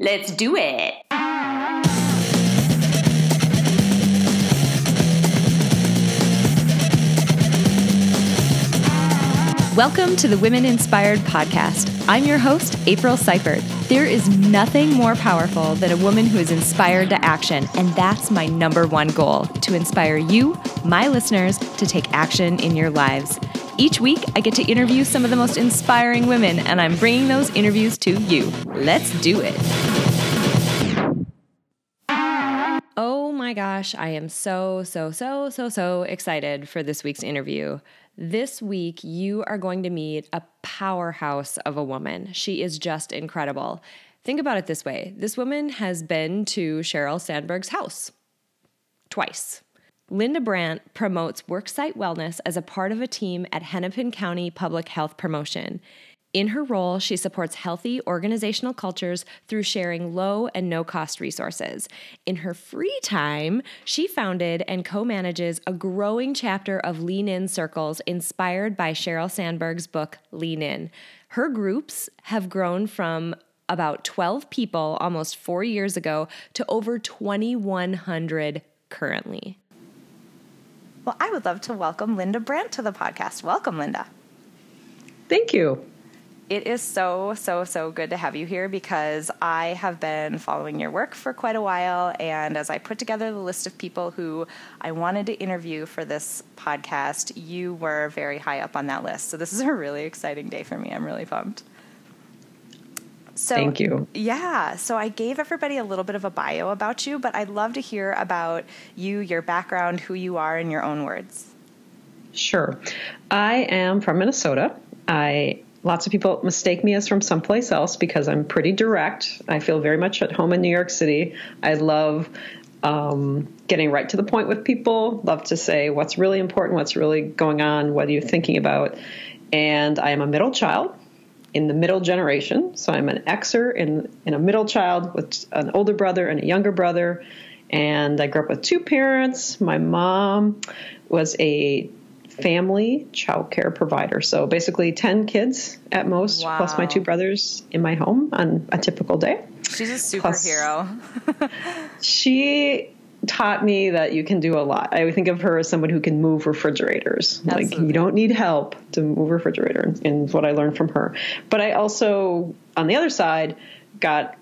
Let's do it. Welcome to the Women Inspired Podcast. I'm your host, April Seifert. There is nothing more powerful than a woman who is inspired to action, and that's my number one goal to inspire you, my listeners, to take action in your lives. Each week, I get to interview some of the most inspiring women, and I'm bringing those interviews to you. Let's do it. Oh my gosh, I am so, so, so, so, so excited for this week's interview. This week, you are going to meet a powerhouse of a woman. She is just incredible. Think about it this way this woman has been to Sheryl Sandberg's house twice. Linda Brandt promotes worksite wellness as a part of a team at Hennepin County Public Health Promotion. In her role, she supports healthy organizational cultures through sharing low and no cost resources. In her free time, she founded and co manages a growing chapter of Lean In circles inspired by Sheryl Sandberg's book, Lean In. Her groups have grown from about 12 people almost four years ago to over 2,100 currently. Well, I would love to welcome Linda Brandt to the podcast. Welcome, Linda. Thank you. It is so, so, so good to have you here because I have been following your work for quite a while. And as I put together the list of people who I wanted to interview for this podcast, you were very high up on that list. So this is a really exciting day for me. I'm really pumped. So, Thank you. Yeah. So I gave everybody a little bit of a bio about you, but I'd love to hear about you, your background, who you are in your own words. Sure. I am from Minnesota. I lots of people mistake me as from someplace else because I'm pretty direct. I feel very much at home in New York City. I love um, getting right to the point with people, love to say what's really important, what's really going on, what are you thinking about. And I am a middle child in the middle generation. So I'm an Xer in, in a middle child with an older brother and a younger brother. And I grew up with two parents. My mom was a family child care provider. So basically 10 kids at most, wow. plus my two brothers in my home on a typical day. She's a superhero. she taught me that you can do a lot. I think of her as someone who can move refrigerators. Absolutely. Like you don't need help to move a refrigerator, and what I learned from her. But I also, on the other side, got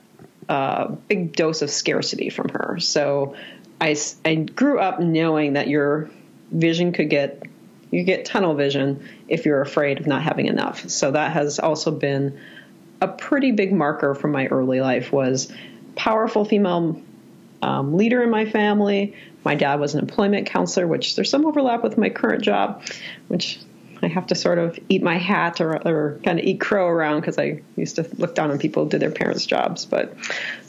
a big dose of scarcity from her. So I, I grew up knowing that your vision could get you get tunnel vision if you're afraid of not having enough. So that has also been a pretty big marker from my early life was powerful female um, leader in my family. My dad was an employment counselor, which there's some overlap with my current job, which I have to sort of eat my hat or, or kind of eat crow around because I used to look down on people who did their parents' jobs. But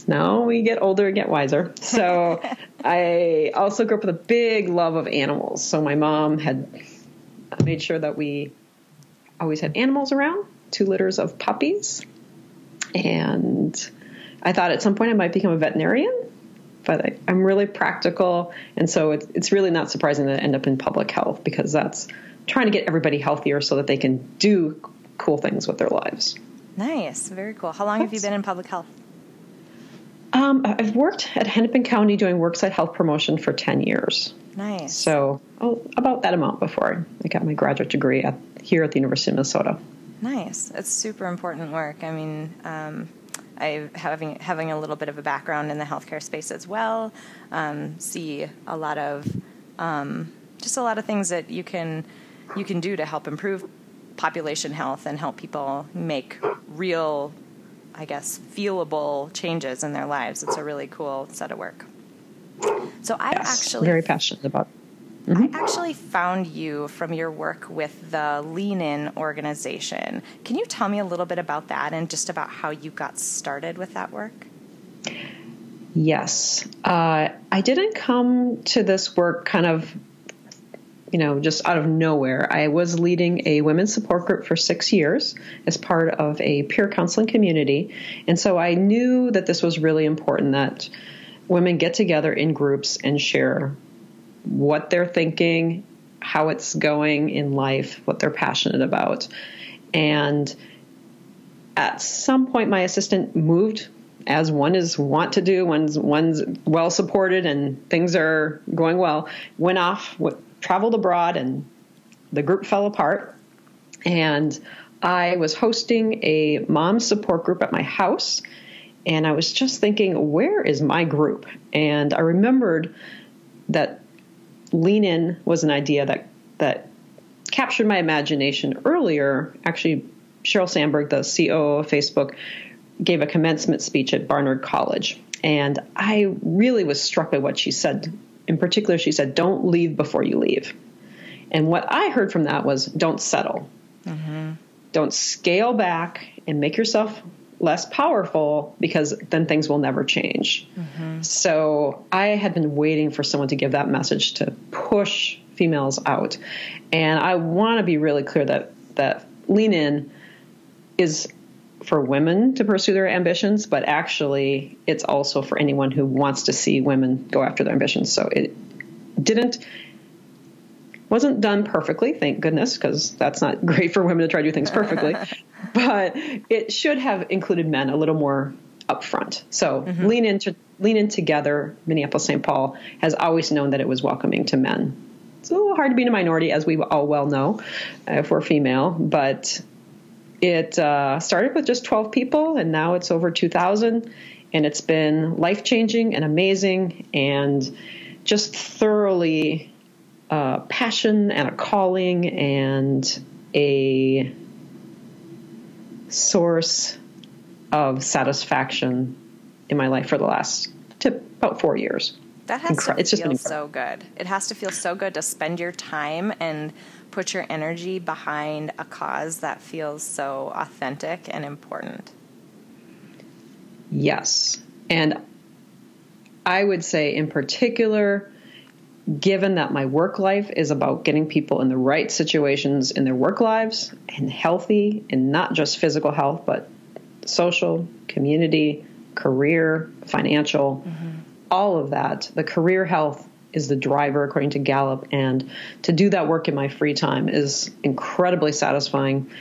now we get older and get wiser. So I also grew up with a big love of animals. So my mom had made sure that we always had animals around, two litters of puppies. And I thought at some point I might become a veterinarian, but I, am really practical. And so it's, it's really not surprising that I end up in public health because that's trying to get everybody healthier so that they can do cool things with their lives. Nice. Very cool. How long have you been in public health? Um, I've worked at Hennepin County doing worksite health promotion for 10 years. Nice. So oh, about that amount before I got my graduate degree at, here at the University of Minnesota. Nice. It's super important work. I mean, um, I having having a little bit of a background in the healthcare space as well. Um, see a lot of um, just a lot of things that you can you can do to help improve population health and help people make real, I guess, feelable changes in their lives. It's a really cool set of work. So I yes, actually very passionate about. Mm-hmm. I actually found you from your work with the Lean In organization. Can you tell me a little bit about that and just about how you got started with that work? Yes. Uh, I didn't come to this work kind of, you know, just out of nowhere. I was leading a women's support group for six years as part of a peer counseling community. And so I knew that this was really important that women get together in groups and share what they're thinking, how it's going in life, what they're passionate about. And at some point, my assistant moved as one is want to do, one's one's well supported and things are going well. Went off, went, traveled abroad, and the group fell apart. And I was hosting a mom support group at my house, and I was just thinking, where is my group? And I remembered that lean in was an idea that that captured my imagination earlier. Actually, Sheryl Sandberg, the COO of Facebook, gave a commencement speech at Barnard College. And I really was struck by what she said. In particular, she said, Don't leave before you leave. And what I heard from that was, Don't settle. Mm-hmm. Don't scale back and make yourself less powerful because then things will never change. Mm-hmm. So I had been waiting for someone to give that message to push females out. And I want to be really clear that that lean in is for women to pursue their ambitions, but actually it's also for anyone who wants to see women go after their ambitions. So it didn't wasn't done perfectly, thank goodness, because that's not great for women to try to do things perfectly. but it should have included men a little more upfront. So mm-hmm. lean into lean in together. Minneapolis St. Paul has always known that it was welcoming to men. It's a little hard to be in a minority, as we all well know, uh, if we're female. But it uh, started with just 12 people, and now it's over 2,000. And it's been life changing and amazing, and just thoroughly uh, passion and a calling and a source of satisfaction in my life for the last to about four years. That has Incre- to it's feel so good. It has to feel so good to spend your time and put your energy behind a cause that feels so authentic and important. Yes. And I would say, in particular, given that my work life is about getting people in the right situations in their work lives and healthy, and not just physical health, but social, community, career, financial, mm-hmm. all of that, the career health is the driver according to Gallup. And to do that work in my free time is incredibly satisfying.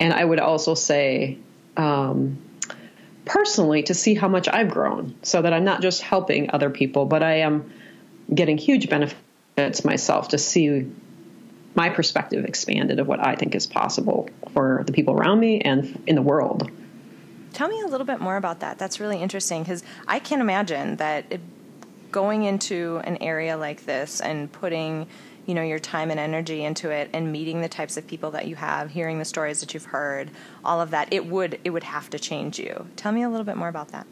And I would also say, um, personally, to see how much I've grown so that I'm not just helping other people, but I am getting huge benefits myself to see my perspective expanded of what I think is possible for the people around me and in the world. Tell me a little bit more about that. That's really interesting because I can imagine that it, going into an area like this and putting you know your time and energy into it and meeting the types of people that you have hearing the stories that you've heard all of that it would it would have to change you tell me a little bit more about that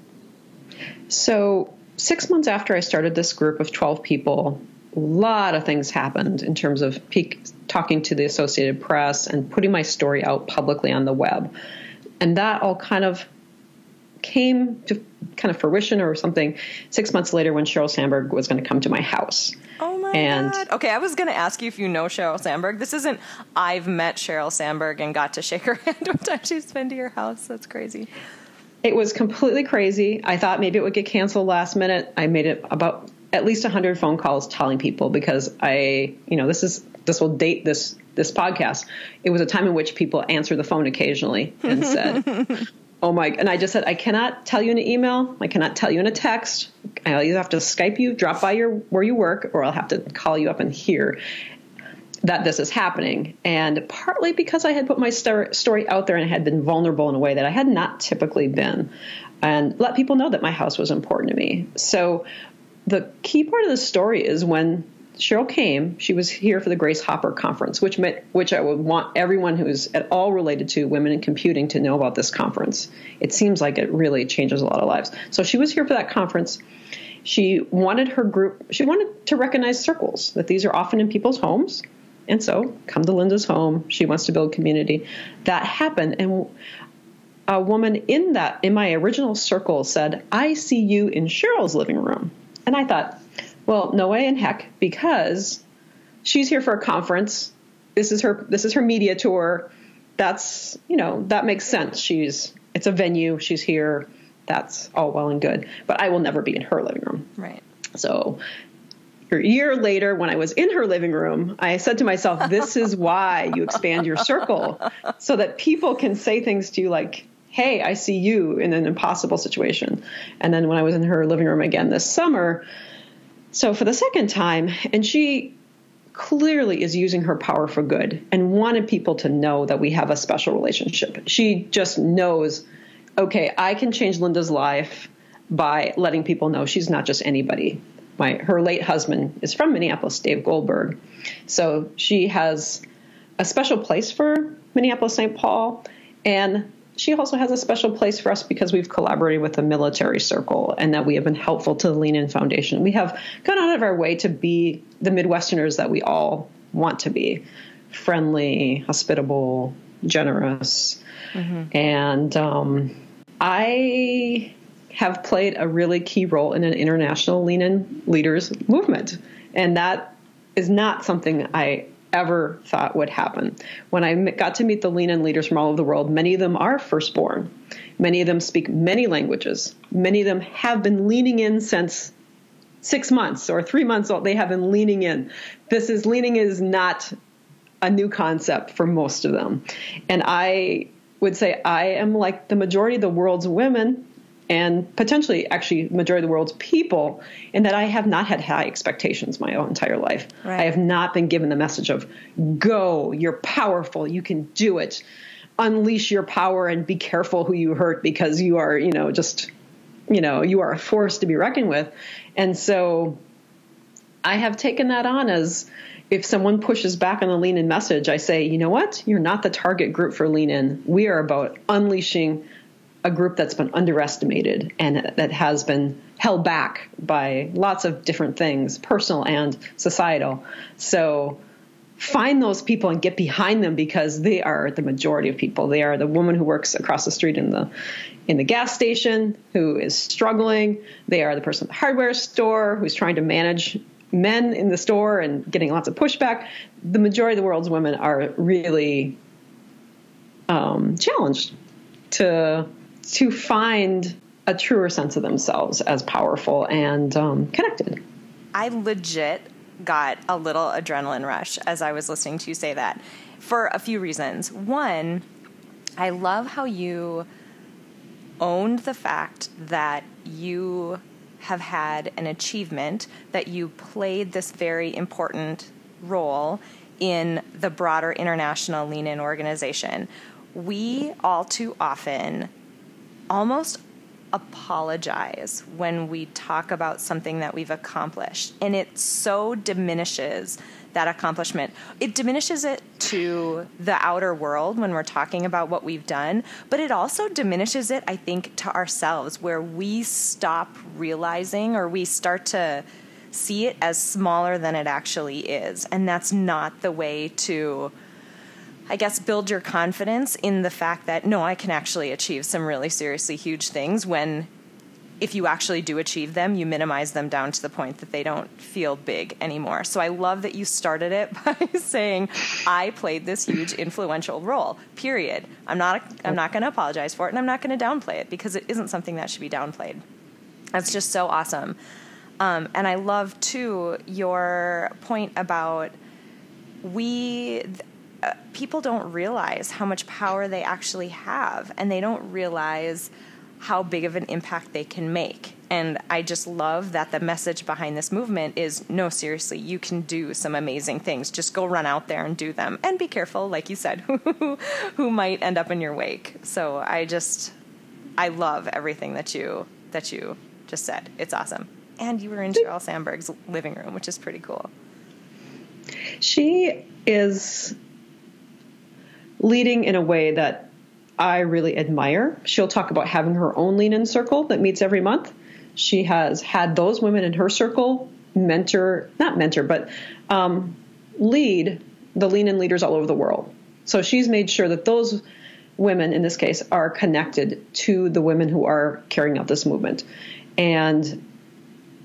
so six months after I started this group of 12 people, a lot of things happened in terms of peak, talking to the Associated Press and putting my story out publicly on the web. And that all kind of came to kind of fruition or something six months later when Sheryl Sandberg was going to come to my house. Oh my and, god! Okay, I was going to ask you if you know Sheryl Sandberg. This isn't I've met Sheryl Sandberg and got to shake her hand one time she's been to your house. That's crazy. It was completely crazy. I thought maybe it would get canceled last minute. I made it about at least 100 phone calls telling people because I, you know, this is this will date this this podcast. It was a time in which people answer the phone occasionally and said, "Oh my!" And I just said, "I cannot tell you in an email. I cannot tell you in a text. I'll either have to Skype you, drop by your where you work, or I'll have to call you up and hear." That this is happening. And partly because I had put my story out there and had been vulnerable in a way that I had not typically been, and let people know that my house was important to me. So the key part of the story is when Sheryl came, she was here for the Grace Hopper conference, which meant, which I would want everyone who's at all related to women in computing to know about this conference. It seems like it really changes a lot of lives. So she was here for that conference. She wanted her group, she wanted to recognize circles, that these are often in people's homes and so, come to Linda's home. She wants to build community. That happened. And a woman in that, in my original circle, said, I see you in Sheryl's living room. And I thought, well, no way in heck, because she's here for a conference. This is her this is her media tour. That's you know, that makes sense. She's it's a venue, she's here. That's all well and good. But I will never be in her living room. Right. So a year later, when I was in her living room, I said to myself, This is why you expand your circle so that people can say things to you like, hey, I see you in an impossible situation. And then when I was in her living room again this summer, so for the second time, and she clearly is using her power for good and wanted people to know that we have a special relationship. She just knows, okay, I can change Linda's life by letting people know she's not just anybody. My her late husband is from Minneapolis, Dave Goldberg. So she has a special place for Minneapolis St. Paul and she also has a special place for us because we've collaborated with the military circle and that we have been helpful to the Lean In Foundation. We have gone out of our way to be the Midwesterners that we all want to be friendly, hospitable, generous. Mm-hmm. And um, I have played a really key role in an international Lean In leaders movement. And that is not something I ever thought would happen. When I got to meet the Lean In leaders from all over the world, many of them are firstborn. Many of them speak many languages. Many of them have been leaning in since six months or three months old. They have been leaning in. This is leaning is not a new concept for most of them. And I would say I am like the majority of the world's women and potentially actually majority of the world's people in that I have not had high expectations my entire life. Right. I have not been given the message of go, you're powerful, you can do it. Unleash your power and be careful who you hurt because you are, you know, just you know, you are a force to be reckoned with. And so I have taken that on as if someone pushes back on the lean in message, I say, you know what? You're not the target group for lean in. We are about unleashing a group that's been underestimated and that has been held back by lots of different things, personal and societal. So find those people and get behind them because they are the majority of people. They are the woman who works across the street in the in the gas station who is struggling. They are the person at the hardware store who's trying to manage men in the store and getting lots of pushback. The majority of the world's women are really um, challenged to to find a truer sense of themselves as powerful and um, connected. I legit got a little adrenaline rush as I was listening to you say that for a few reasons. One, I love how you owned the fact that you have had an achievement, that you played this very important role in the broader international lean in organization. We all too often almost apologize when we talk about something that we've accomplished. And it so diminishes that accomplishment. It diminishes it to the outer world when we're talking about what we've done, but it also diminishes it, I think, to ourselves, where we stop realizing or we start to see it as smaller than it actually is. And that's not the way to I guess, build your confidence in the fact that no, I can actually achieve some really seriously huge things when if you actually do achieve them, you minimize them down to the point that they don't feel big anymore. So I love that you started it by saying, "I played this huge influential role." Period. I'm not. I'm not going to apologize for it, and I'm not going to downplay it because it isn't something that should be downplayed. That's just so awesome. Um, and I love too your point about we uh, people don't realize how much power they actually have, and they don't realize how big of an impact they can make. And I just love that the message behind this movement is no, seriously, you can do some amazing things. Just go run out there and do them. And be careful, like you said, who, might end up in your wake. So I just, I love everything that you, that you just said. It's awesome. And you were in Sheryl Sandberg's living room, which is pretty cool. She is leading in a way that I really admire. She'll talk about having her own lean in circle that meets every month. She has had those women in her circle mentor, not mentor, but um, lead the lean in leaders all over the world. So she's made sure that those women, in this case, are connected to the women who are carrying out this movement. And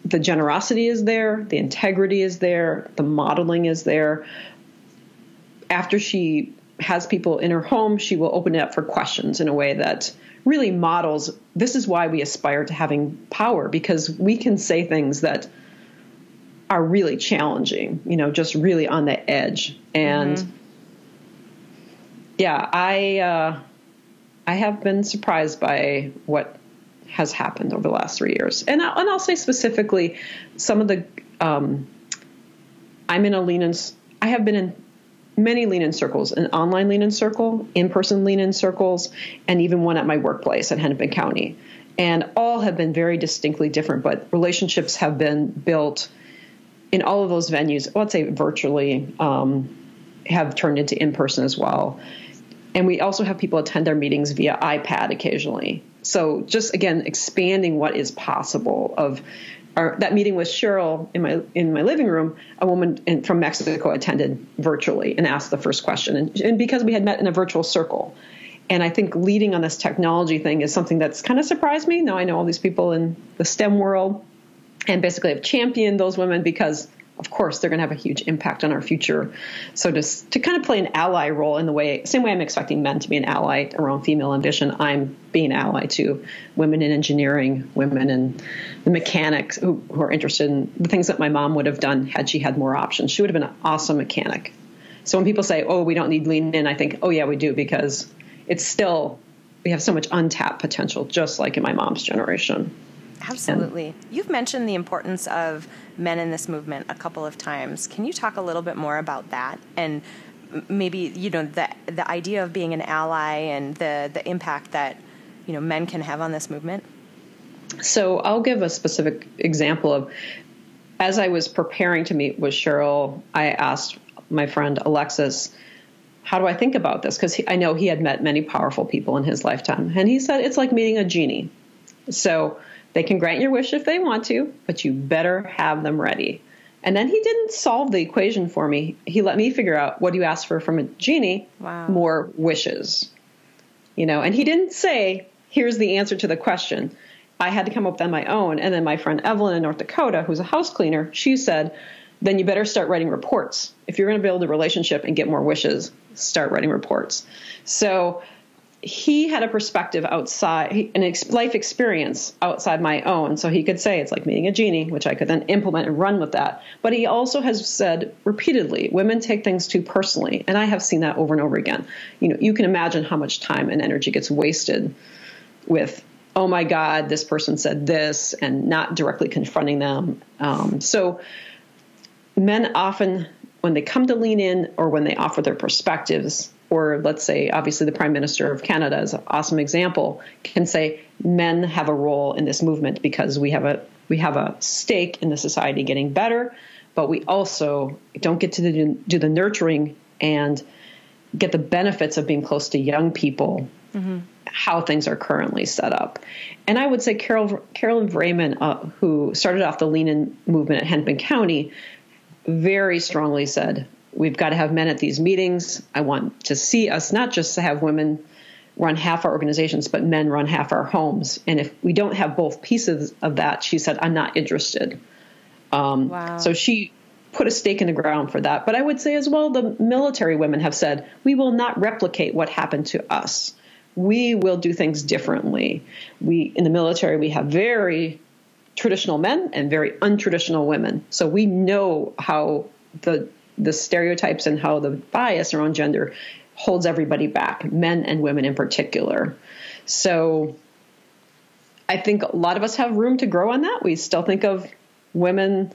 the generosity is there, the integrity is there, the modeling is there. After she has people in her home, she will open it up for questions in a way that really models this is why we aspire to having power because we can say things that are really challenging, you know, just really on the edge. And mm-hmm. yeah, I uh, I have been surprised by what has happened over the last three years. And, I, and I'll say specifically some of the, um, I'm in a lean in, I have been in many lean in circles an online lean in circle, in person lean in circles, and even one at my workplace at Hennepin County. And all have been very distinctly different, but relationships have been built in all of those venues, let's say virtually, um, have turned into in person as well. And we also have people attend our meetings via iPad occasionally. So just again, expanding what is possible of our, that meeting with Sheryl in my in my living room, a woman in, from Mexico attended virtually and asked the first question, and, and, because we had met in a virtual circle, and I think leading on this technology thing is something that's kind of surprised me. Now I know all these people in the STEM world, and basically have championed those women because of course they're going to have a huge impact on our future. So to to kind of play an ally role in the way same way I'm expecting men to be an ally around female ambition, I'm being an ally to women in engineering, women in the mechanics who, who are interested in the things that my mom would have done had she had more options. She would have been an awesome mechanic. So when people say, "Oh, we don't need lean in," I think, "Oh yeah, we do," because it's still we have so much untapped potential, just like in my mom's generation. Absolutely. And, You've mentioned the importance of men in this movement a couple of times. Can you talk a little bit more about that and maybe you know the the idea of being an ally and the the impact that you know men can have on this movement? So I'll give a specific example of as I was preparing to meet with Sheryl, I asked my friend Alexis, how do I think about this? Because I know he had met many powerful people in his lifetime. And he said, it's like meeting a genie. So they can grant your wish if they want to, but you better have them ready. And then he didn't solve the equation for me. He let me figure out what do you ask for from a genie? Wow. More wishes. You know, and he didn't say, here's the answer to the question. I had to come up with on my own. And then my friend Evelyn in North Dakota, who's a house cleaner, she said, then you better start writing reports. If you're going to build a relationship and get more wishes, start writing reports. So he had a perspective outside, an life experience outside my own. So he could say it's like meeting a genie, which I could then implement and run with that. But he also has said repeatedly, women take things too personally. And I have seen that over and over again. You know, you can imagine how much time and energy gets wasted with, oh my God, this person said this, and not directly confronting them. Um, so men often, when they come to lean in or when they offer their perspectives, or let's say, obviously, the Prime Minister of Canada is an awesome example, can say men have a role in this movement because we have a we have a stake in the society getting better, but we also don't get to do, do the nurturing and get the benefits of being close to young people, mm-hmm. how things are currently set up. And I would say Carol Carolyn Vrayman, uh, who started off the Lean In movement at Hennepin County, very strongly said We've got to have men at these meetings. I want to see us not just to have women run half our organizations, but men run half our homes. And if we don't have both pieces of that, she said, I'm not interested. Um, wow. So she put a stake in the ground for that. But I would say as well, the military women have said, we will not replicate what happened to us. We will do things differently. We in the military we have very traditional men and very untraditional women. So we know how the the stereotypes and how the bias around gender holds everybody back, men and women in particular. So I think a lot of us have room to grow on that. We still think of women,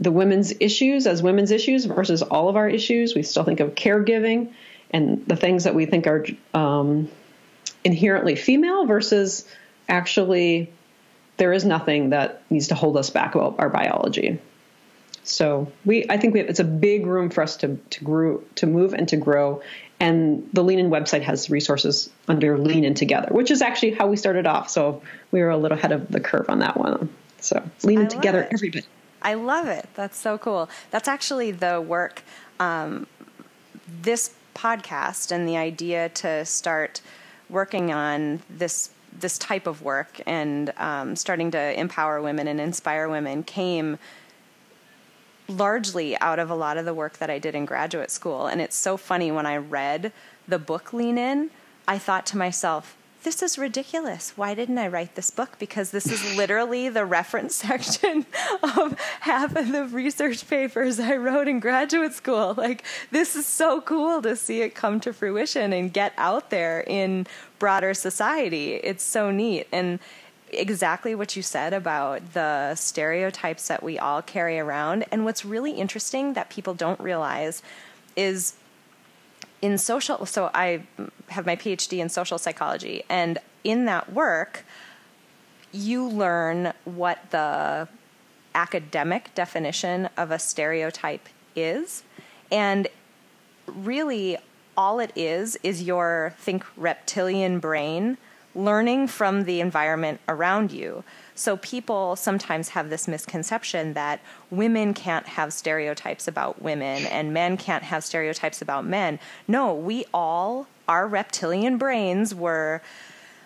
the women's issues as women's issues versus all of our issues. We still think of caregiving and the things that we think are um, inherently female versus actually there is nothing that needs to hold us back about our biology. So we, I think we have, it's a big room for us to to grow, to move and to grow. And the Lean In website has resources under Lean In Together, which is actually how we started off. So we were a little ahead of the curve on that one. So Lean In Together, it. everybody. I love it. That's so cool. That's actually the work. Um, this podcast and the idea to start working on this this type of work and um, starting to empower women and inspire women came largely out of a lot of the work that I did in graduate school. And it's so funny when I read the book Lean In, I thought to myself, this is ridiculous. Why didn't I write this book? Because this is literally the reference section of half of the research papers I wrote in graduate school. Like, this is so cool to see it come to fruition and get out there in broader society. It's so neat. And exactly what you said about the stereotypes that we all carry around. And what's really interesting that people don't realize is in social so i have my phd in social psychology and in that work you learn what the academic definition of a stereotype is and really all it is is your think reptilian brain learning from the environment around you so people sometimes have this misconception that women can't have stereotypes about women and men can't have stereotypes about men. No, we all, our reptilian brains were.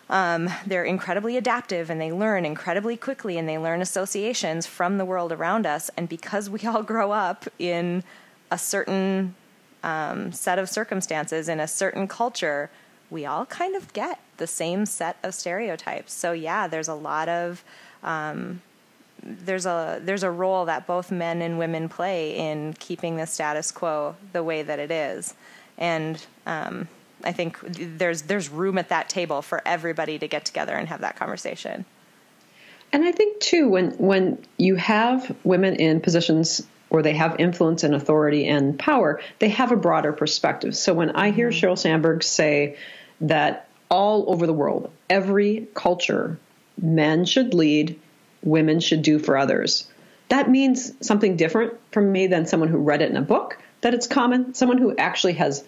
Um, they're incredibly adaptive and they learn incredibly quickly and they learn associations from the world around us. And because we all grow up in a certain um, set of circumstances in a certain culture, we all kind of get the same set of stereotypes. So yeah, there's a lot of um, there's a there's a role that both men and women play in keeping the status quo the way that it is, and um, I think there's there's room at that table for everybody to get together and have that conversation. And I think too when when you have women in positions where they have influence and authority and power, they have a broader perspective. So when I hear mm-hmm. Sheryl Sandberg say that all over the world, every culture men should lead, women should do for others. That means something different from me than someone who read it in a book, that it's common. Someone who actually has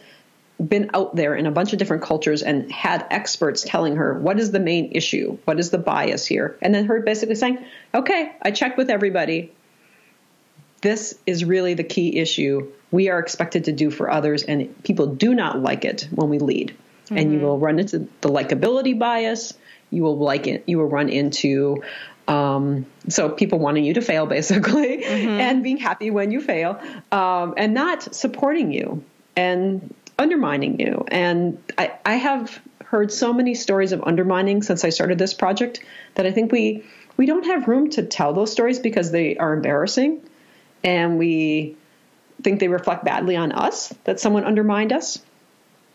been out there in a bunch of different cultures and had experts telling her what is the main issue, what is the bias here, and then her basically saying, okay, I checked with everybody. This is really the key issue we are expected to do for others, and people do not like it when we lead. Mm-hmm. And you mm-hmm. will run into the likability bias you will like it you will run into um, so people wanting you to fail basically mm-hmm. and being happy when you fail um, and not supporting you and undermining you and I, I have heard so many stories of undermining since i started this project that i think we we don't have room to tell those stories because they are embarrassing and we think they reflect badly on us that someone undermined us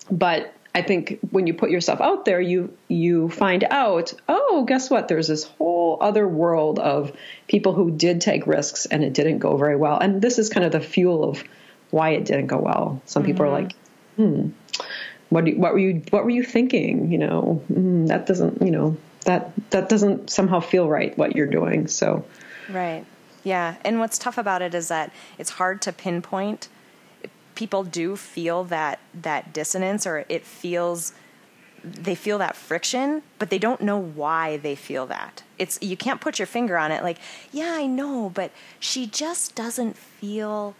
but I think when you put yourself out there, you you find out, oh, guess what? There's this whole other world of people who did take risks and it didn't go very well. And this is kind of the fuel of why it didn't go well. Some mm-hmm. people are like, hmm, what you, what were you what were you thinking? You know, mm, that doesn't you know that that doesn't somehow feel right what you're doing. So, right, yeah. And what's tough about it is that it's hard to pinpoint people do feel that that dissonance or it feels they feel that friction but they don't know why they feel that. It's you can't put your finger on it like yeah i know but she just doesn't feel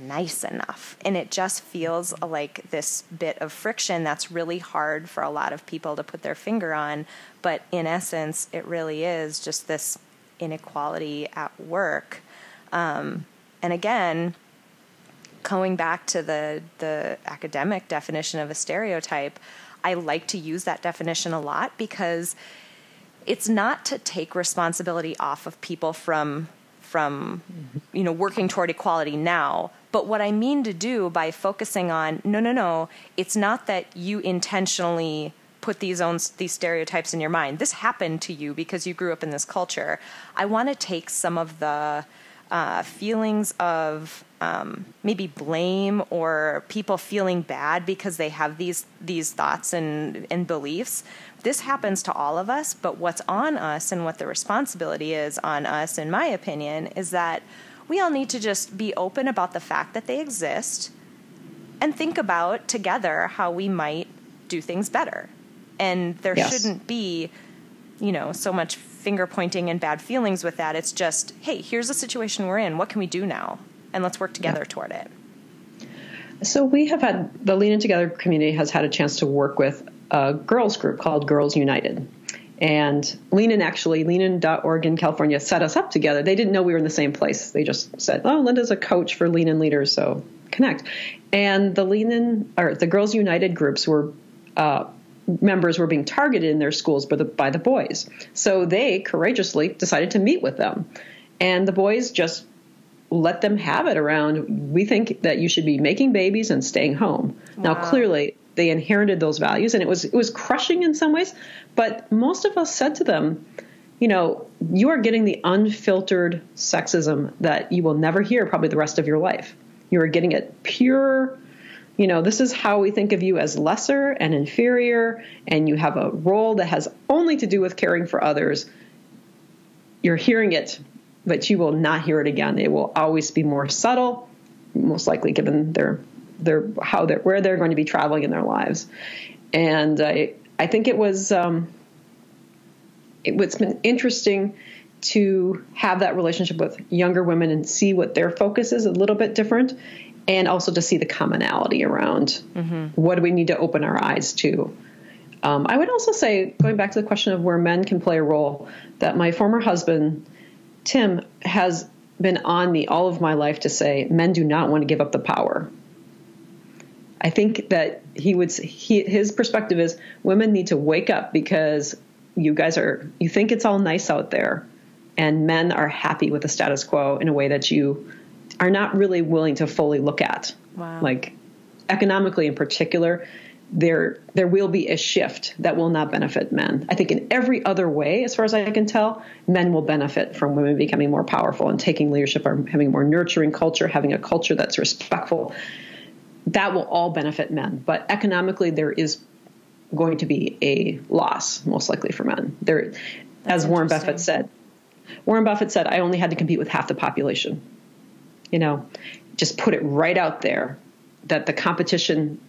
nice enough. And it just feels like this bit of friction that's really hard for a lot of people to put their finger on. But in essence it really is just this inequality at work. Um, and again going back to the the academic definition of a stereotype, I like to use that definition a lot because it's not to take responsibility off of people from from you know working toward equality now. But what i mean to do by focusing on no no no it's not that you intentionally put these own these stereotypes in your mind. This happened to you because you grew up in this culture. I want to take some of the uh, feelings of um, maybe blame or people feeling bad because they have these these thoughts and, and beliefs. This happens to all of us, but what's on us and what the responsibility is on us, in my opinion, is that we all need to just be open about the fact that they exist and think about together how we might do things better. And there yes. shouldn't be, you know, so much finger pointing and bad feelings with that. It's just, hey, here's the situation we're in. What can we do now? And let's work together yeah. toward it. So we have had the Lean In Together community has had a chance to work with a girls group called Girls United. And Lean In actually, leanin.org in California set us up together. They didn't know we were in the same place. They just said, oh, Linda's a coach for Lean In leaders, so connect. And the Lean In, or the Girls United groups were uh, members were being targeted in their schools by the, by the boys. So they courageously decided to meet with them. And the boys just let them have it around we think that you should be making babies and staying home. Wow. Now clearly they inherited those values and it was it was crushing in some ways, but most of us said to them, you know, you are getting the unfiltered sexism that you will never hear probably the rest of your life. You are getting it pure you know, this is how we think of you as lesser and inferior, and you have a role that has only to do with caring for others. You're hearing it, but you will not hear it again. It will always be more subtle, most likely given their their how they're where they're going to be traveling in their lives. And I I think it was um, it, it's been interesting to have that relationship with younger women and see what their focus is a little bit different and also to see the commonality around mm-hmm. what do we need to open our eyes to. Um, I would also say, going back to the question of where men can play a role, that my former husband, Tim, has been on me all of my life to say men do not want to give up the power. I think that he would he, his perspective is women need to wake up because you guys are you think it's all nice out there and men are happy with the status quo in a way that you are not really willing to fully look at. Wow. Like economically in particular, there there will be a shift that will not benefit men. I think in every other way, as far as I can tell, men will benefit from women becoming more powerful and taking leadership or having a more nurturing culture, having a culture that's respectful. That will all benefit men. But economically there is going to be a loss, most likely for men. There as Warren Buffett said. Warren Buffett said, I only had to compete with half the population you know, just put it right out there that the competition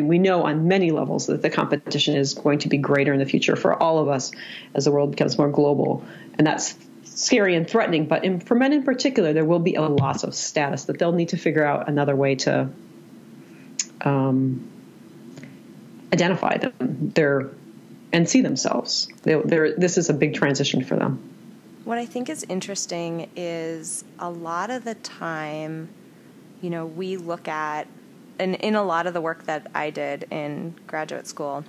we know on many levels that the competition is going to be greater in the future for all of us as the world becomes more global. And that's scary and threatening. But in, for men in particular, there will be a loss of status that they'll need to figure out another way to um, identify them and see themselves. They, this is a big transition for them. What I think is interesting is a lot of the time, you know, we look at, and in a lot of the work that I did in graduate school,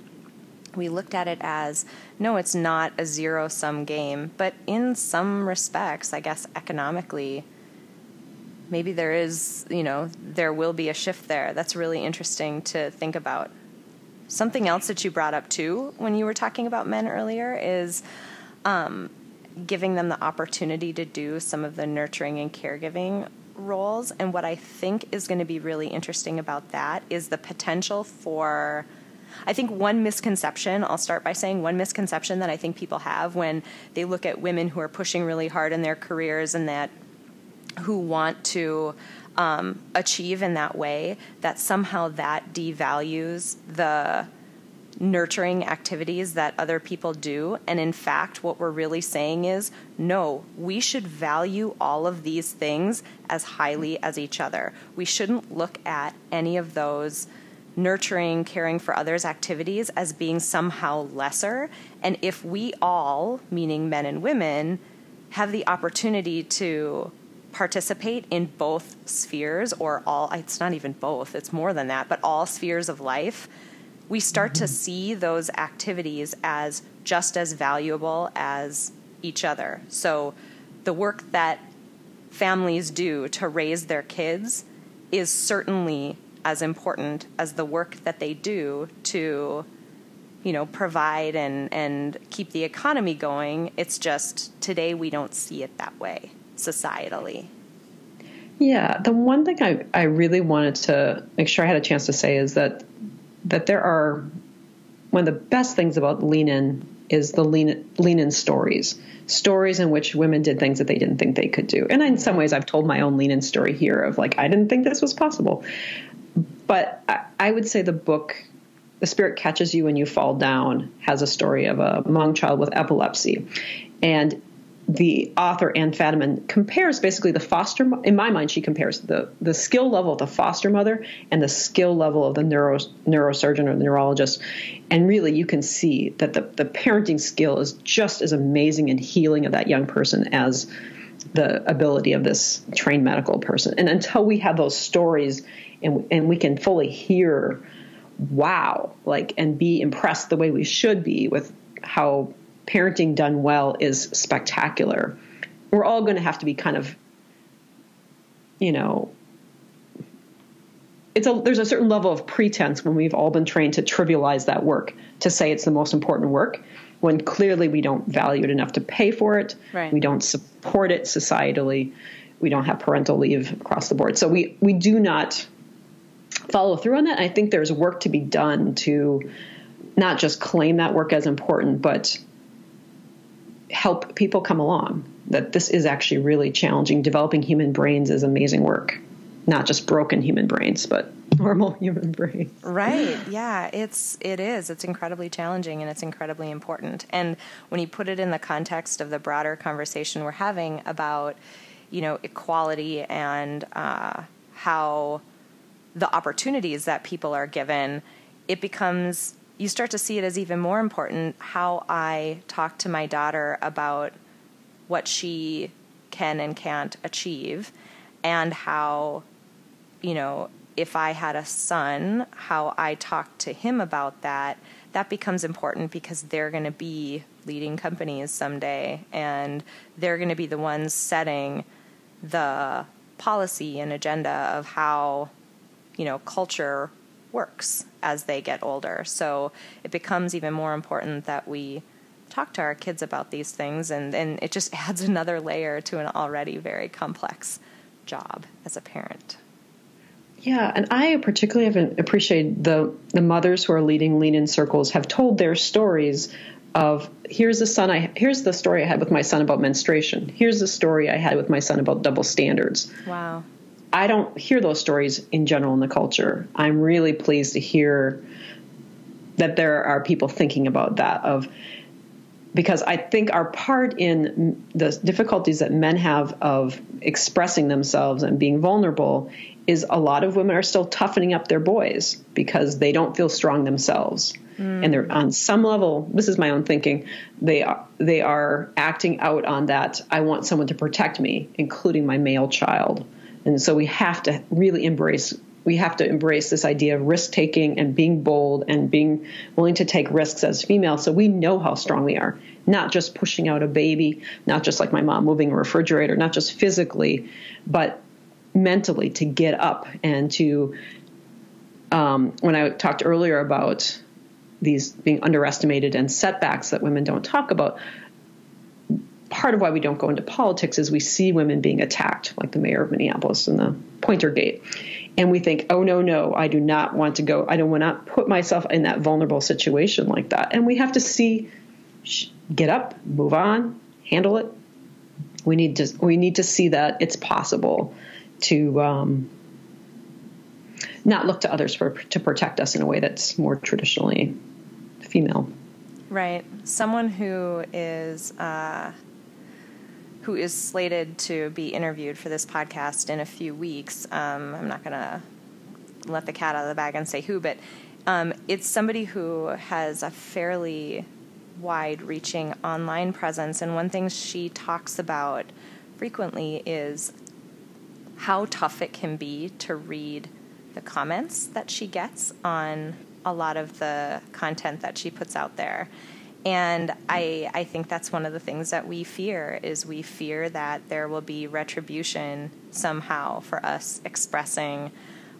we looked at it as no, it's not a zero sum game, but in some respects, I guess economically, maybe there is, you know, there will be a shift there. That's really interesting to think about. Something else that you brought up too when you were talking about men earlier is um, giving them the opportunity to do some of the nurturing and caregiving roles. And what I think is going to be really interesting about that is the potential for. I think one misconception, I'll start by saying one misconception that I think people have when they look at women who are pushing really hard in their careers and that who want to um, achieve in that way, that somehow that devalues the nurturing activities that other people do. And in fact, what we're really saying is no, we should value all of these things as highly as each other. We shouldn't look at any of those nurturing, caring for others activities as being somehow lesser. And if we all, meaning men and women, have the opportunity to participate in both spheres or all it's not even both it's more than that but all spheres of life we start to see those activities as just as valuable as each other. So the work that families do to raise their kids is certainly as important as the work that they do to you know provide and and keep the economy going it's just today we don't see it that way societally yeah the one thing i i really wanted to make sure i had a chance to say is that that there are one of the best things about lean in is the lean, lean in stories. Stories in which women did things that they didn't think they could do. And in some ways i've told my own lean in story here of like i didn't think this was possible. But I, I would say the book the spirit catches you when you fall down has a story of a Hmong child with epilepsy. And the author Anne Fadiman compares basically the foster. In my mind, she compares the the skill level of the foster mother and the skill level of the neuro, neurosurgeon or the neurologist, and really you can see that the the parenting skill is just as amazing in healing of that young person as the ability of this trained medical person. And until we have those stories and and we can fully hear wow, like, and be impressed the way we should be with how parenting done well is spectacular. We're all going to have to be kind of, you know, it's a, there's a certain level of pretense when we've all been trained to trivialize that work, to say it's the most important work, when clearly we don't value it enough to pay for it. Right. We don't support it societally. We don't have parental leave across the board. So we, we do not follow through on that. I think there's work to be done to not just claim that work as important, but help people come along. That this is actually really challenging. Developing human brains is amazing work, not just broken human brains, but normal human brains. Right. Yeah, it's it is. It's incredibly challenging and it's incredibly important. And when you put it in the context of the broader conversation we're having about, you know, equality and uh, how the opportunities that people are given, it becomes you start to see it as even more important how I talk to my daughter about what she can and can't achieve and how you know if I had a son how I talk to him about that. That becomes important because they're going to be leading companies someday and they're going to be the ones setting the policy and agenda of how you know culture works as they get older. So it becomes even more important that we talk to our kids about these things, and, and it just adds another layer to an already very complex job as a parent. Yeah, and I particularly have appreciated the the mothers who are leading lean in circles have told their stories of here's the son I here's the story I had with my son about menstruation. Here's the story I had with my son about double standards. Wow. I don't hear those stories in general in the culture. I'm really pleased to hear that there are people thinking about that of because I think our part in the difficulties that men have of expressing themselves and being vulnerable is a lot of women are still toughening up their boys because they don't feel strong themselves. Mm. And they're on some level, this is my own thinking, they are they are acting out on that I want someone to protect me, including my male child. And so we have to really embrace we have to embrace this idea of risk taking and being bold and being willing to take risks as females so we know how strong we are. Not just pushing out a baby not just like my mom moving a refrigerator not just physically but mentally to get up and to um, when i talked earlier about these being underestimated and setbacks that women don't talk about part of why we don't go into politics is we see women being attacked, like the mayor of Minneapolis and the Pointer Gate. And we think, oh, no, no, I do not want to go. I don't want to put myself in that vulnerable situation like that. And we have to see, get up, move on, handle it. We need to, we need to see that it's possible to um, not look to others for, to protect us in a way that's more traditionally female. Right. Someone who is uh, who is slated to be interviewed for this podcast in a few weeks. Um, I'm not going to let the cat out of the bag and say who, but um, it's somebody who has a fairly wide reaching online presence. And one thing she talks about frequently is how tough it can be to read the comments that she gets on a lot of the content that she puts out there. And I, I think that's one of the things that we fear is we fear that there will be retribution somehow for us expressing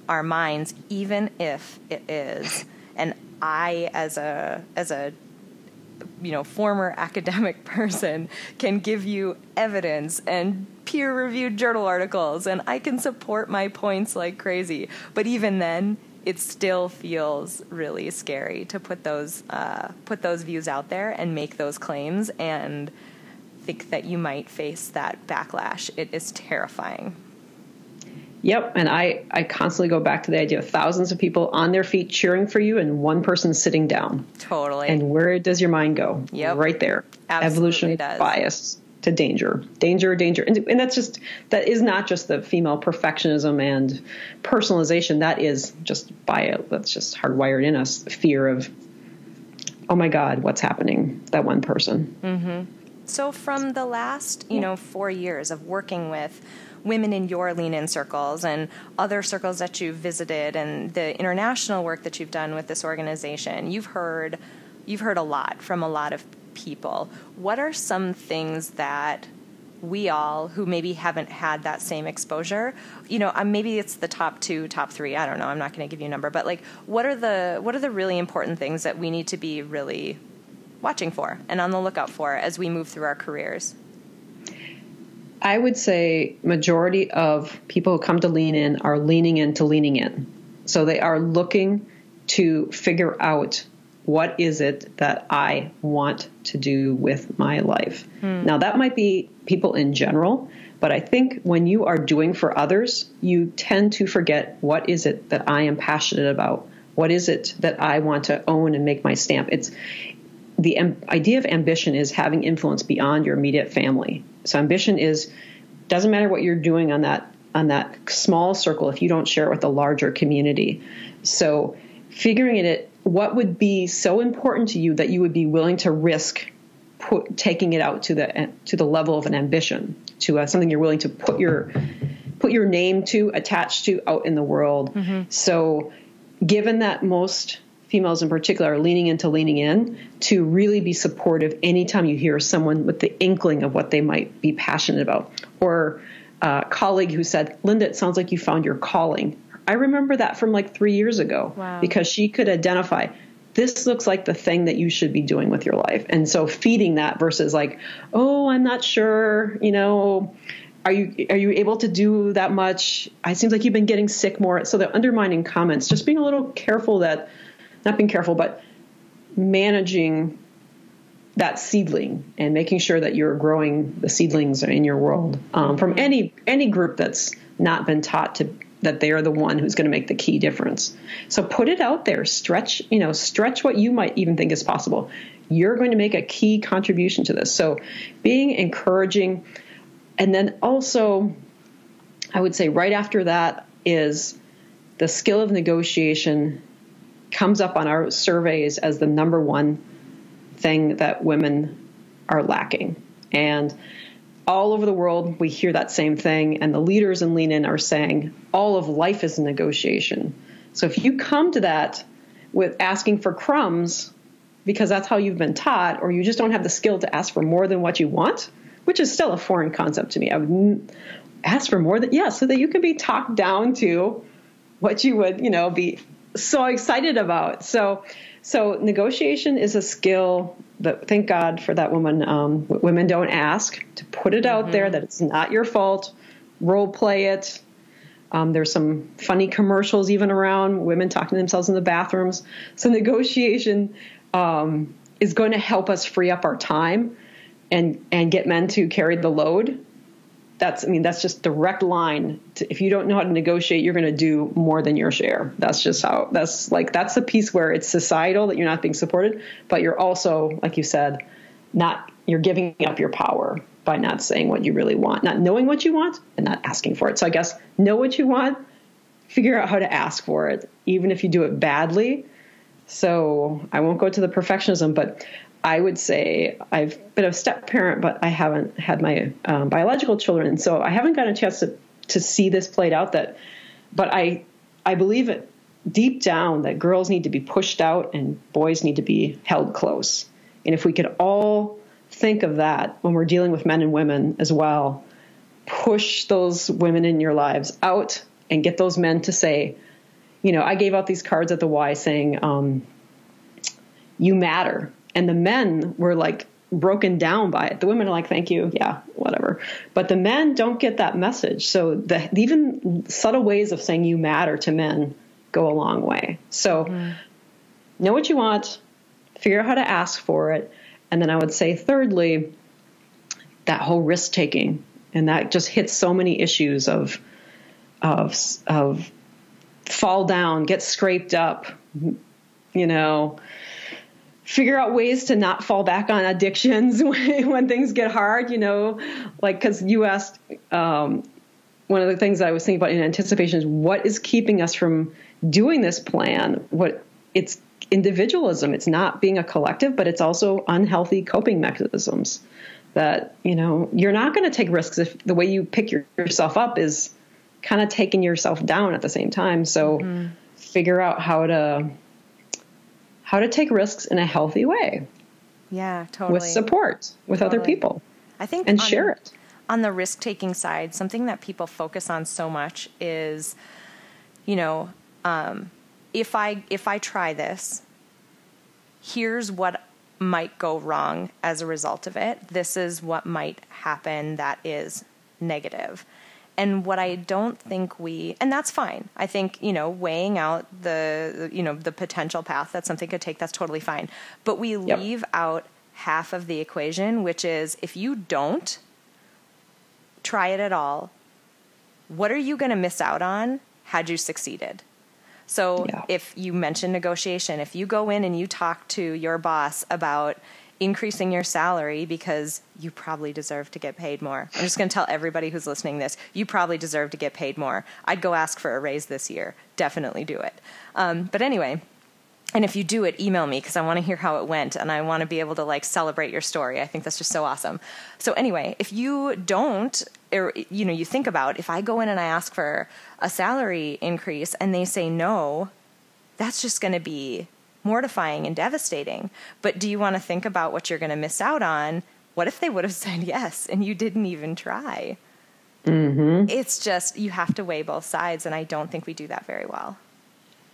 our minds, even if it is. And I, as a as a you know former academic person, can give you evidence and peer-reviewed journal articles, and I can support my points like crazy. But even then, it still feels really scary to put those uh, put those views out there and make those claims and think that you might face that backlash. It is terrifying. Yep, and I, I constantly go back to the idea of thousands of people on their feet cheering for you and one person sitting down. Totally. And where does your mind go? Yep. Right there. Absolutely Evolution does. bias to danger, danger, danger, and, and that's just that is not just the female perfectionism and personalization. That is just bio. That's just hardwired in us. Fear of, oh my God, what's happening? That one person. Mm-hmm. So from the last, you know, four years of working with women in your lean in circles and other circles that you've visited and the international work that you've done with this organization, you've heard you've heard a lot from a lot of people. What are some things that we all who maybe haven't had that same exposure you know um, maybe it's the top two top three i don't know i'm not going to give you a number but like what are the what are the really important things that we need to be really watching for and on the lookout for as we move through our careers i would say majority of people who come to lean in are leaning into leaning in so they are looking to figure out what is it that I want to do with my life? Hmm. Now, that might be people in general, but I think when you are doing for others, you tend to forget what is it that I am passionate about? What is it that I want to own and make my stamp? It's the am- idea of ambition is having influence beyond your immediate family. So ambition is doesn't matter what you're doing on that on that small circle if you don't share it with a larger community. So figuring it what would be so important to you that you would be willing to risk put, taking it out to the to the level of an ambition, to uh, something you're willing to put your put your name to, attach to out in the world. Mm-hmm. So, given that most females in particular are leaning into leaning in to really be supportive anytime you hear someone with the inkling of what they might be passionate about or a colleague who said linda it sounds like you found your calling I remember that from like three years ago wow. because she could identify this looks like the thing that you should be doing with your life. And so feeding that versus like, oh, I'm not sure, you know, are you are you able to do that much? It seems like you've been getting sick more. So the undermining comments, just being a little careful that not being careful, but managing that seedling and making sure that you're growing the seedlings in your world um, from any any group that's not been taught to that they are the one who's going to make the key difference. So put it out there, stretch, you know, stretch what you might even think is possible. You're going to make a key contribution to this. So being encouraging and then also I would say right after that is the skill of negotiation comes up on our surveys as the number one thing that women are lacking. And all over the world, we hear that same thing, and the leaders in Lean In are saying all of life is a negotiation. So if you come to that with asking for crumbs because that's how you've been taught, or you just don't have the skill to ask for more than what you want, which is still a foreign concept to me. I would ask for more than, yeah, so that you can be talked down to what you would, you know, be so excited about. So, so negotiation is a skill that thank God for that woman. Um, women don't ask to put it out mm-hmm. there that it's not your fault. Role play it. Um, there's some funny commercials even around women talking to themselves in the bathrooms. So negotiation um, is going to help us free up our time and and get men to carry the load that's I mean that's just direct line. To, if you don't know how to negotiate, you're going to do more than your share. That's just how. That's like that's the piece where it's societal that you're not being supported, but you're also, like you said, not you're giving up your power by not saying what you really want, not knowing what you want, and not asking for it. So I guess know what you want, figure out how to ask for it, even if you do it badly. So I won't go to the perfectionism, but I would say I've been a step parent, but I haven't had my um, biological children, so I haven't gotten a chance to to see this played out. That, but I I believe it deep down that girls need to be pushed out and boys need to be held close. And if we could all think of that when we're dealing with men and women as well, push those women in your lives out and get those men to say, you know, I gave out these cards at the Y saying, um, "You matter." And the men were like broken down by it. The women are like, "Thank you, yeah, whatever." But the men don't get that message. So the even subtle ways of saying "you matter" to men go a long way. So mm-hmm. know what you want, figure out how to ask for it, and then I would say, thirdly, that whole risk taking, and that just hits so many issues of of of fall down, get scraped up, you know figure out ways to not fall back on addictions when, when things get hard, you know, like, cause you asked, um, one of the things I was thinking about in anticipation is what is keeping us from doing this plan? What it's individualism. It's not being a collective, but it's also unhealthy coping mechanisms. that you know you're not going to take risks if the way you pick your, yourself up is kind of taking yourself down at the same time. So mm-hmm. figure out how to how to take risks in a healthy way. Yeah, totally. With support with totally. other people. I think and on, share it. On the risk taking side, something that people focus on so much is, you know, um, if I if I try this, here's what might go wrong as a result of it. This is what might happen that is negative. And what I don't think we, and that's fine. I think, you know, weighing out the, you know, the potential path that something could take, that's totally fine. But we yep. leave out half of the equation, which is if you don't try it at all, what are you going to miss out on had you succeeded? So yeah. if you mention negotiation, if you go in and you talk to your boss about increasing your salary because you probably deserve to get paid more. I'm just going to tell everybody who's listening this, you probably deserve to get paid more. I'd go ask for a raise this year. Definitely do it. Um, but anyway, and if you do it, email me because I want to hear how it went and I want to be able to like celebrate your story. I think that's just so awesome. So anyway, if you don't, or you know, you think about if I go in and I ask for a salary increase and they say no, that's just going to be mortifying and devastating. But do you want to think about what you're going to miss out on? What if they would have said yes and you didn't even try? Mm-hmm. It's just you have to weigh both sides, and I don't think we do that very well.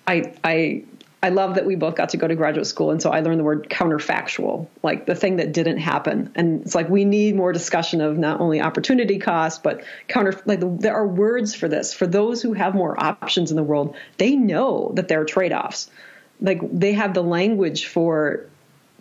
I I I love that we both got to go to graduate school, and so I learned the word counterfactual, like the thing that didn't happen. And it's like we need more discussion of not only opportunity cost, but counter. Like the, there are words for this. For those who have more options in the world, they know that there are trade offs. Like they have the language for,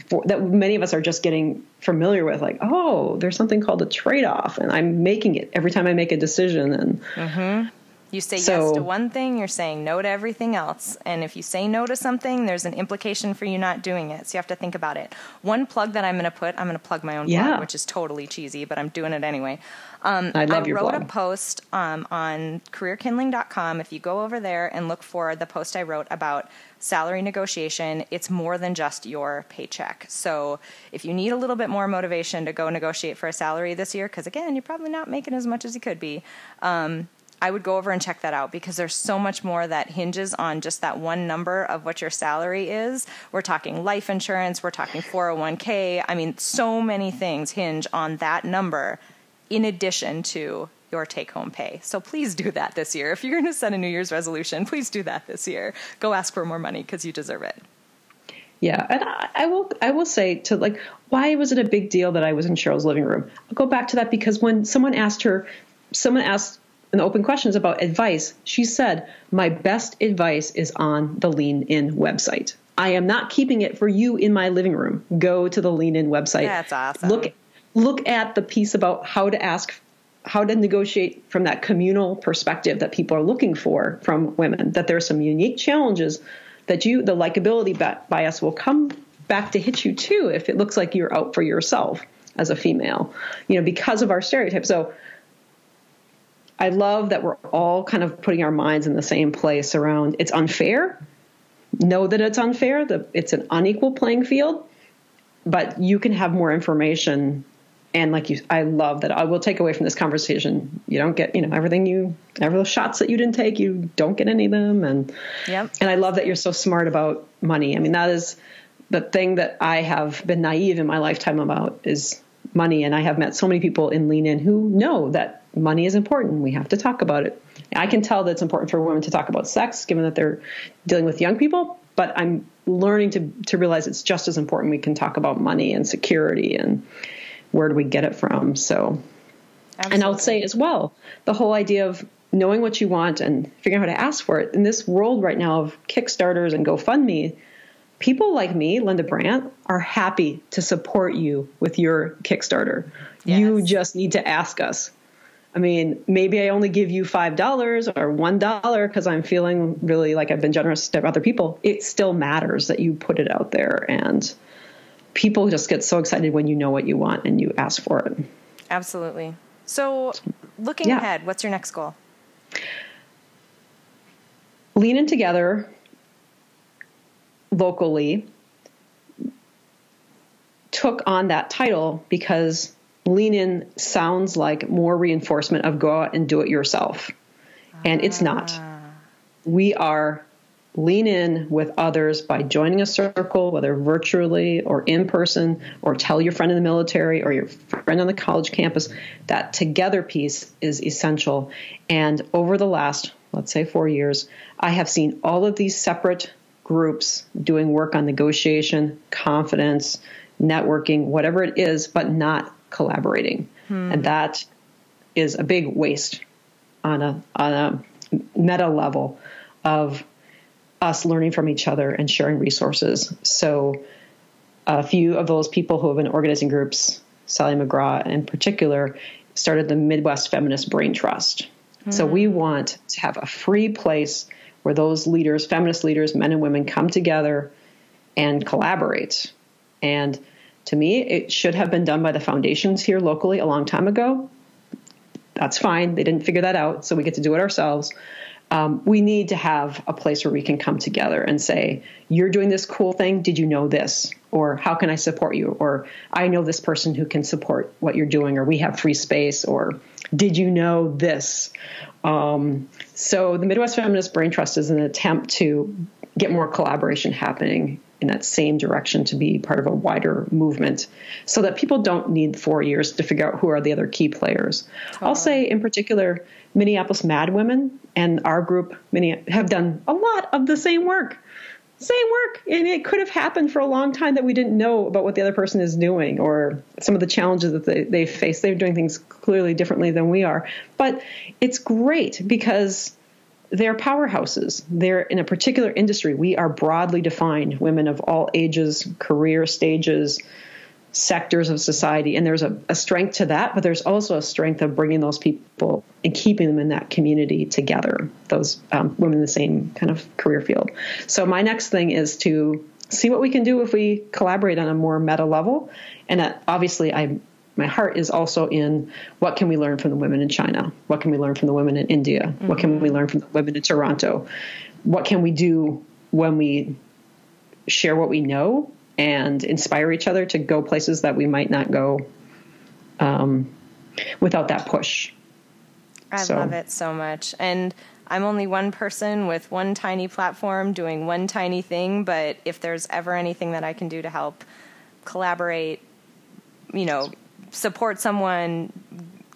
for that many of us are just getting familiar with. Like, oh, there's something called a trade off, and I'm making it every time I make a decision. And mm-hmm. You say so, yes to one thing, you're saying no to everything else. And if you say no to something, there's an implication for you not doing it. So you have to think about it. One plug that I'm going to put, I'm going to plug my own yeah. blog, which is totally cheesy, but I'm doing it anyway. Um, I love I your wrote blog. a post um, on careerkindling.com. If you go over there and look for the post I wrote about salary negotiation, it's more than just your paycheck. So if you need a little bit more motivation to go negotiate for a salary this year, because again, you're probably not making as much as you could be. Um, I would go over and check that out because there's so much more that hinges on just that one number of what your salary is. We're talking life insurance, we're talking 401k. I mean, so many things hinge on that number in addition to your take home pay. So please do that this year. If you're going to set a New Year's resolution, please do that this year. Go ask for more money because you deserve it. Yeah, and I, I, will. I will say to like, why was it a big deal that I was in Sheryl's living room? I'll go back to that because when someone asked her, someone asked an open questions about advice, she said, My best advice is on the Lean In website. I am not keeping it for you in my living room. Go to the Lean In website. That's awesome. Look look at the piece about how to ask how to negotiate from that communal perspective that people are looking for from women. That there are some unique challenges that you the likability bias will come back to hit you too if it looks like you're out for yourself as a female. You know, because of our stereotypes. So I love that we're all kind of putting our minds in the same place around it's unfair. Know that it's unfair, that it's an unequal playing field, but you can have more information. And like you, I love that I will take away from this conversation. You don't get, you know, everything you, every those shots that you didn't take, you don't get any of them. And, yep. and I love that you're so smart about money. I mean, that is the thing that I have been naive in my lifetime about is money. And I have met so many people in Lean In who know that money is important. We have to talk about it. I can tell that it's important for women to talk about sex, given that they're dealing with young people. But I'm learning to to realize it's just as important. We can talk about money and security and where do we get it from. So, Absolutely. and I'll say as well, the whole idea of knowing what you want and figuring out how to ask for it in this world right now of Kickstarters and GoFundMe people like me, Linda Brandt, are happy to support you with your Kickstarter. Yes. You just need to ask us. I mean, maybe I only give you $5 or $1 because I'm feeling really like I've been generous to other people. It still matters that you put it out there. And people just get so excited when you know what you want and you ask for it. Absolutely. So, looking yeah. ahead, what's your next goal? Lean in together locally took on that title because lean in sounds like more reinforcement of go out and do it yourself. And it's not. Ah. We are lean in with others by joining a circle, whether virtually or in person, or tell your friend in the military or your friend on the college campus. That together piece is essential. And over the last, let's say, four years, I have seen all of these separate groups doing work on negotiation, confidence, networking, whatever it is, but not collaborating. Hmm. And that is a big waste on a on a meta level of us learning from each other and sharing resources. So, a few of those people who have been organizing groups, Sally McGraw in particular, started the Midwest Feminist Brain Trust. Mm-hmm. So, we want to have a free place where those leaders, feminist leaders, men and women, come together and collaborate. And to me, it should have been done by the foundations here locally a long time ago. That's fine. They didn't figure that out, so we get to do it ourselves um, we need to have a place where we can come together and say, You're doing this cool thing. Did you know this? Or how can I support you? Or I know this person who can support what you're doing, or we have free space, or did you know this? Um, so the Midwest Feminist Brain Trust is an attempt to get more collaboration happening in that same direction to be part of a wider movement so that people don't need four years to figure out who are the other key players. Totally. I'll say, in particular, Minneapolis Mad Women and our group have done a lot of the same work. Same work. And it could have happened for a long time that we didn't know about what the other person is doing or some of the challenges that they, they face. They're doing things clearly differently than we are. But it's great because they're powerhouses. They're in a particular industry. We are broadly defined, women of all ages, career stages, sectors of society. And there's a, a, strength to that, but there's also a strength of bringing those people and keeping them in that community together, those um, women in the same kind of career field. So my next thing is to see what we can do if we collaborate on a more meta level. And that, obviously, I my heart is also in what can we learn from the women in China? What can we learn from the women in India? Mm-hmm. What can we learn from the women in Toronto? What can we do when we share what we know and inspire each other to go places that we might not go um, without that push? I so. love it so much. And I'm only one person with one tiny platform doing one tiny thing, but if there's ever anything that I can do to help collaborate, you know, support someone,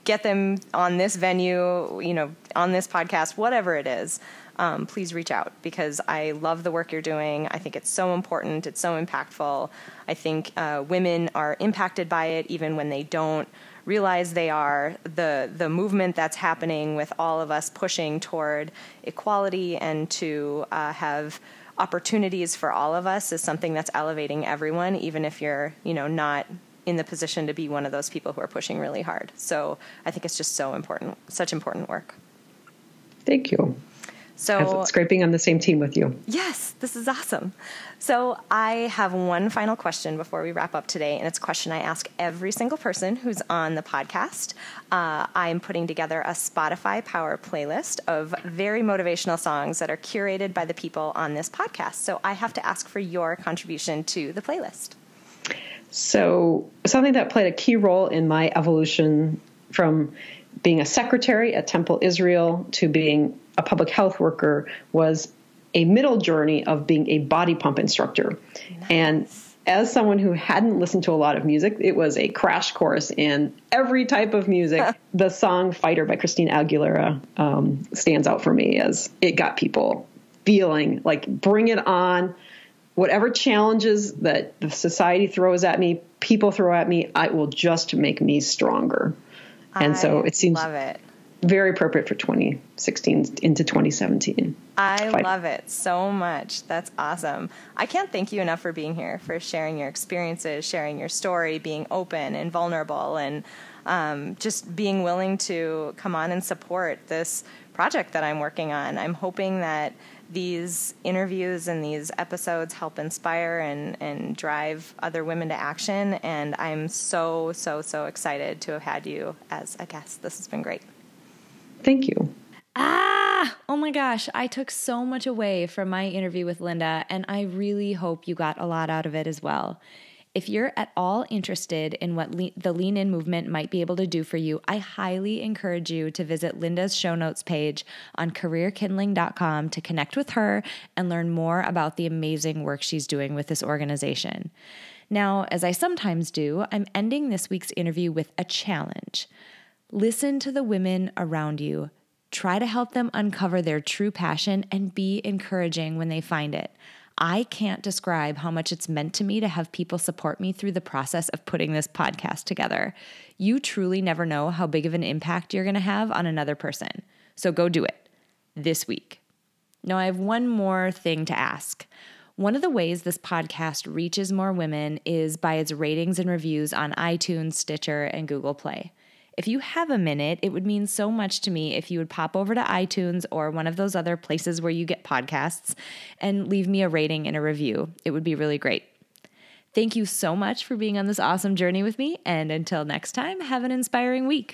get them on this venue, you know, on this podcast, whatever it is, um, please reach out because I love the work you're doing. I think it's so important, it's so impactful. I think uh, women are impacted by it even when they don't realize they are. The, the movement that's happening with all of us pushing toward equality and to uh, have opportunities for all of us is something that's elevating everyone, even if you're, you know, not in the position to be one of those people who are pushing really hard. So I think it's just so important, such important work. Thank you. So it's great being on the same team with you. Yes, this is awesome. So I have one final question before we wrap up today, and it's a question I ask every single person who's on the podcast. Uh, I'm putting together a Spotify Power playlist of very motivational songs that are curated by the people on this podcast. So I have to ask for your contribution to the playlist. So, something that played a key role in my evolution from being a secretary at Temple Israel to being a public health worker was a middle journey of being a body pump instructor. Nice. And as someone who hadn't listened to a lot of music, it was a crash course in every type of music. the song Fighter by Christina Aguilera um, stands out for me as it got people feeling like bring it on whatever challenges that the society throws at me, people throw at me, I will just make me stronger. And I so it seems it. very appropriate for 2016 into 2017. I love it so much. That's awesome. I can't thank you enough for being here, for sharing your experiences, sharing your story, being open and vulnerable, and um, just being willing to come on and support this project that I'm working on. I'm hoping that these interviews and these episodes help inspire and, and drive other women to action. And I'm so, so, so excited to have had you as a guest. This has been great. Thank you. Ah, oh my gosh, I took so much away from my interview with Linda, and I really hope you got a lot out of it as well. If you're at all interested in what le- the Lean In movement might be able to do for you, I highly encourage you to visit Linda's show notes page on careerkindling.com to connect with her and learn more about the amazing work she's doing with this organization. Now, as I sometimes do, I'm ending this week's interview with a challenge. Listen to the women around you. Try to help them uncover their true passion and be encouraging when they find it. I can't describe how much it's meant to me to have people support me through the process of putting this podcast together. You truly never know how big of an impact you're going to have on another person. So go do it this week. Now, I have one more thing to ask. One of the ways this podcast reaches more women is by its ratings and reviews on iTunes, Stitcher, and Google Play. If you have a minute, it would mean so much to me if you would pop over to iTunes or one of those other places where you get podcasts and leave me a rating and a review. It would be really great. Thank you so much for being on this awesome journey with me. And until next time, have an inspiring week.